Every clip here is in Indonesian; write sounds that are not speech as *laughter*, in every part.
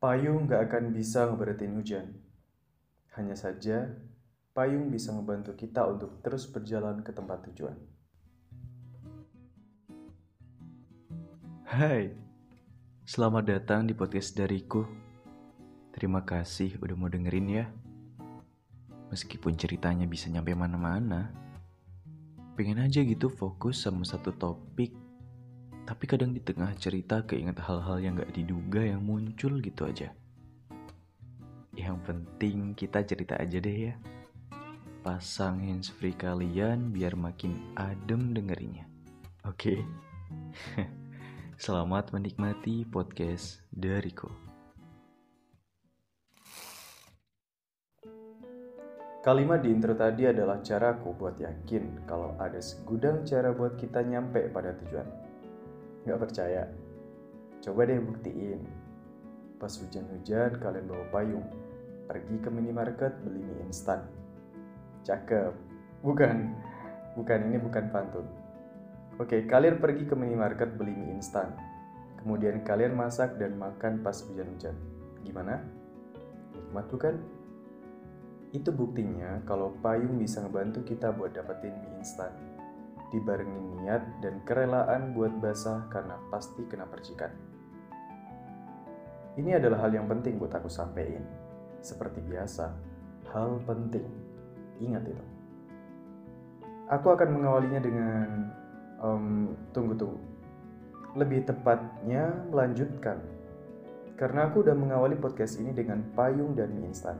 Payung gak akan bisa ngeberatin hujan. Hanya saja, payung bisa membantu kita untuk terus berjalan ke tempat tujuan. Hai, selamat datang di podcast dariku. Terima kasih udah mau dengerin ya. Meskipun ceritanya bisa nyampe mana-mana, pengen aja gitu fokus sama satu topik tapi kadang di tengah cerita keinget hal-hal yang gak diduga yang muncul gitu aja. Yang penting kita cerita aja deh ya. Pasang handsfree kalian biar makin adem dengerinnya. Oke? Okay? *laughs* Selamat menikmati podcast dariku. Kalimat di intro tadi adalah caraku buat yakin kalau ada segudang cara buat kita nyampe pada tujuan. Gak percaya? Coba deh buktiin. Pas hujan-hujan kalian bawa payung. Pergi ke minimarket beli mie instan. Cakep. Bukan. Bukan, ini bukan pantun. Oke, kalian pergi ke minimarket beli mie instan. Kemudian kalian masak dan makan pas hujan-hujan. Gimana? Nikmat bukan? Itu buktinya kalau payung bisa ngebantu kita buat dapetin mie instan dibarengi niat dan kerelaan buat basah karena pasti kena percikan. Ini adalah hal yang penting buat aku sampein. Seperti biasa, hal penting. Ingat itu. Aku akan mengawalinya dengan um, tunggu-tunggu. Lebih tepatnya melanjutkan. Karena aku udah mengawali podcast ini dengan payung dan mie instan.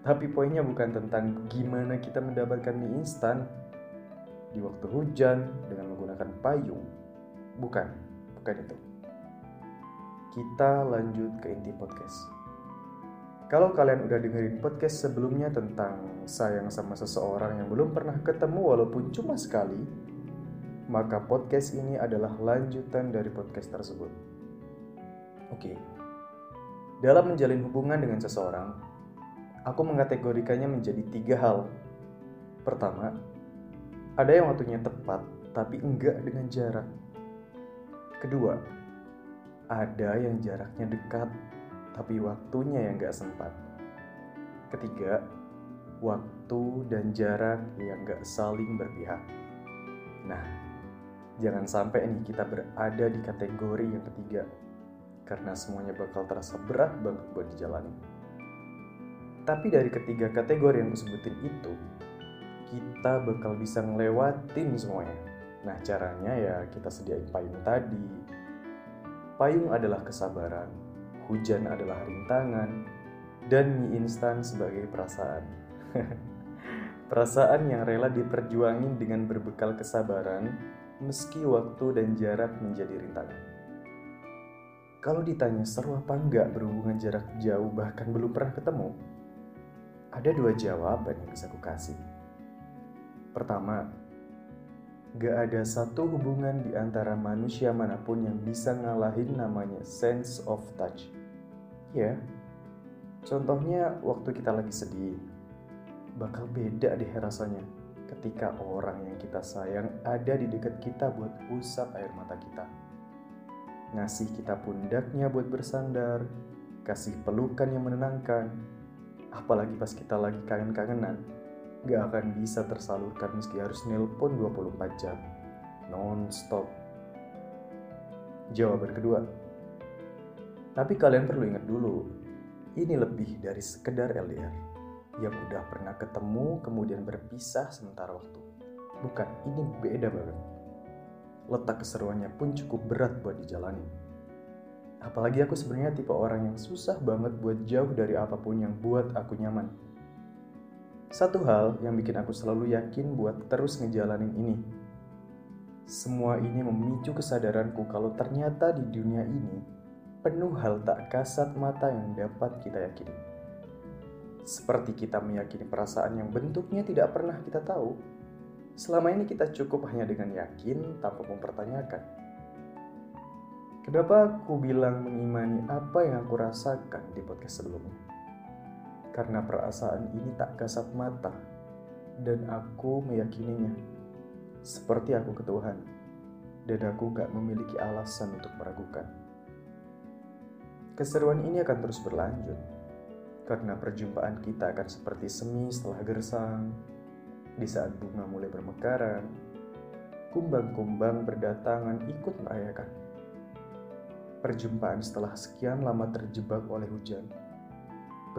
Tapi poinnya bukan tentang gimana kita mendapatkan mie instan, di waktu hujan dengan menggunakan payung. Bukan, bukan itu. Kita lanjut ke inti podcast. Kalau kalian udah dengerin podcast sebelumnya tentang sayang sama seseorang yang belum pernah ketemu walaupun cuma sekali, maka podcast ini adalah lanjutan dari podcast tersebut. Oke. Dalam menjalin hubungan dengan seseorang, aku mengategorikannya menjadi tiga hal. Pertama, ada yang waktunya tepat, tapi enggak dengan jarak. Kedua, ada yang jaraknya dekat, tapi waktunya yang enggak sempat. Ketiga, waktu dan jarak yang enggak saling berpihak. Nah, jangan sampai nih kita berada di kategori yang ketiga, karena semuanya bakal terasa berat banget buat dijalani. Tapi dari ketiga kategori yang aku sebutin itu, kita bakal bisa ngelewatin semuanya. Nah, caranya ya kita sediain payung tadi. Payung adalah kesabaran, hujan adalah rintangan, dan mie instan sebagai perasaan. *laughs* perasaan yang rela diperjuangin dengan berbekal kesabaran, meski waktu dan jarak menjadi rintangan. Kalau ditanya seru apa enggak berhubungan jarak jauh bahkan belum pernah ketemu, ada dua jawaban yang bisa aku kasih. Pertama, gak ada satu hubungan di antara manusia mana pun yang bisa ngalahin namanya sense of touch. Ya, contohnya waktu kita lagi sedih, bakal beda deh rasanya ketika orang yang kita sayang ada di dekat kita buat usap air mata kita. Ngasih kita pundaknya buat bersandar, kasih pelukan yang menenangkan, apalagi pas kita lagi kangen-kangenan gak akan bisa tersalurkan meski harus nelpon 24 jam non-stop. Jawaban kedua. Tapi kalian perlu ingat dulu, ini lebih dari sekedar LDR yang udah pernah ketemu kemudian berpisah sementara waktu. Bukan, ini beda banget. Letak keseruannya pun cukup berat buat dijalani. Apalagi aku sebenarnya tipe orang yang susah banget buat jauh dari apa pun yang buat aku nyaman satu hal yang bikin aku selalu yakin buat terus ngejalanin ini. Semua ini memicu kesadaranku kalau ternyata di dunia ini penuh hal tak kasat mata yang dapat kita yakini. Seperti kita meyakini perasaan yang bentuknya tidak pernah kita tahu. Selama ini kita cukup hanya dengan yakin tanpa mempertanyakan. Kenapa aku bilang mengimani apa yang aku rasakan di podcast sebelumnya? Karena perasaan ini tak kasat mata, dan aku meyakininya, seperti aku ke Tuhan, dan aku gak memiliki alasan untuk meragukan. Keseruan ini akan terus berlanjut karena perjumpaan kita akan seperti semi setelah gersang di saat bunga mulai bermekaran. Kumbang-kumbang berdatangan ikut merayakan. Perjumpaan setelah sekian lama terjebak oleh hujan,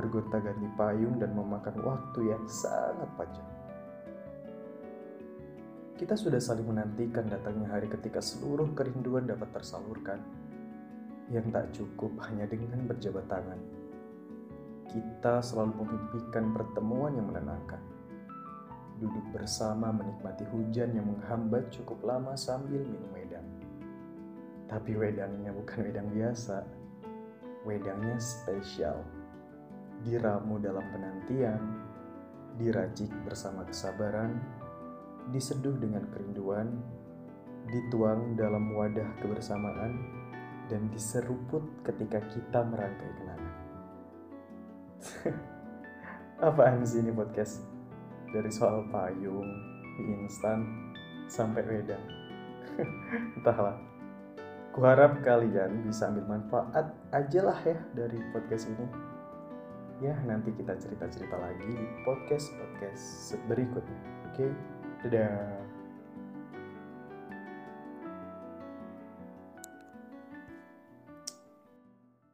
bergonta-ganti payung dan memakan waktu yang sangat panjang. Kita sudah saling menantikan datangnya hari ketika seluruh kerinduan dapat tersalurkan. Yang tak cukup hanya dengan berjabat tangan. Kita selalu memimpikan pertemuan yang menenangkan. Duduk bersama menikmati hujan yang menghambat cukup lama sambil minum wedang. Tapi wedangnya bukan wedang biasa. Wedangnya spesial. Diramu dalam penantian, diracik bersama kesabaran, diseduh dengan kerinduan, dituang dalam wadah kebersamaan, dan diseruput ketika kita merangkai kenangan. *laughs* Apaan sih ini podcast? Dari soal payung, instan, sampai wedang. *laughs* Entahlah. Kuharap kalian bisa ambil manfaat aja lah ya dari podcast ini. Ya, nanti kita cerita-cerita lagi di podcast-podcast berikutnya. Oke? Okay? Dadah.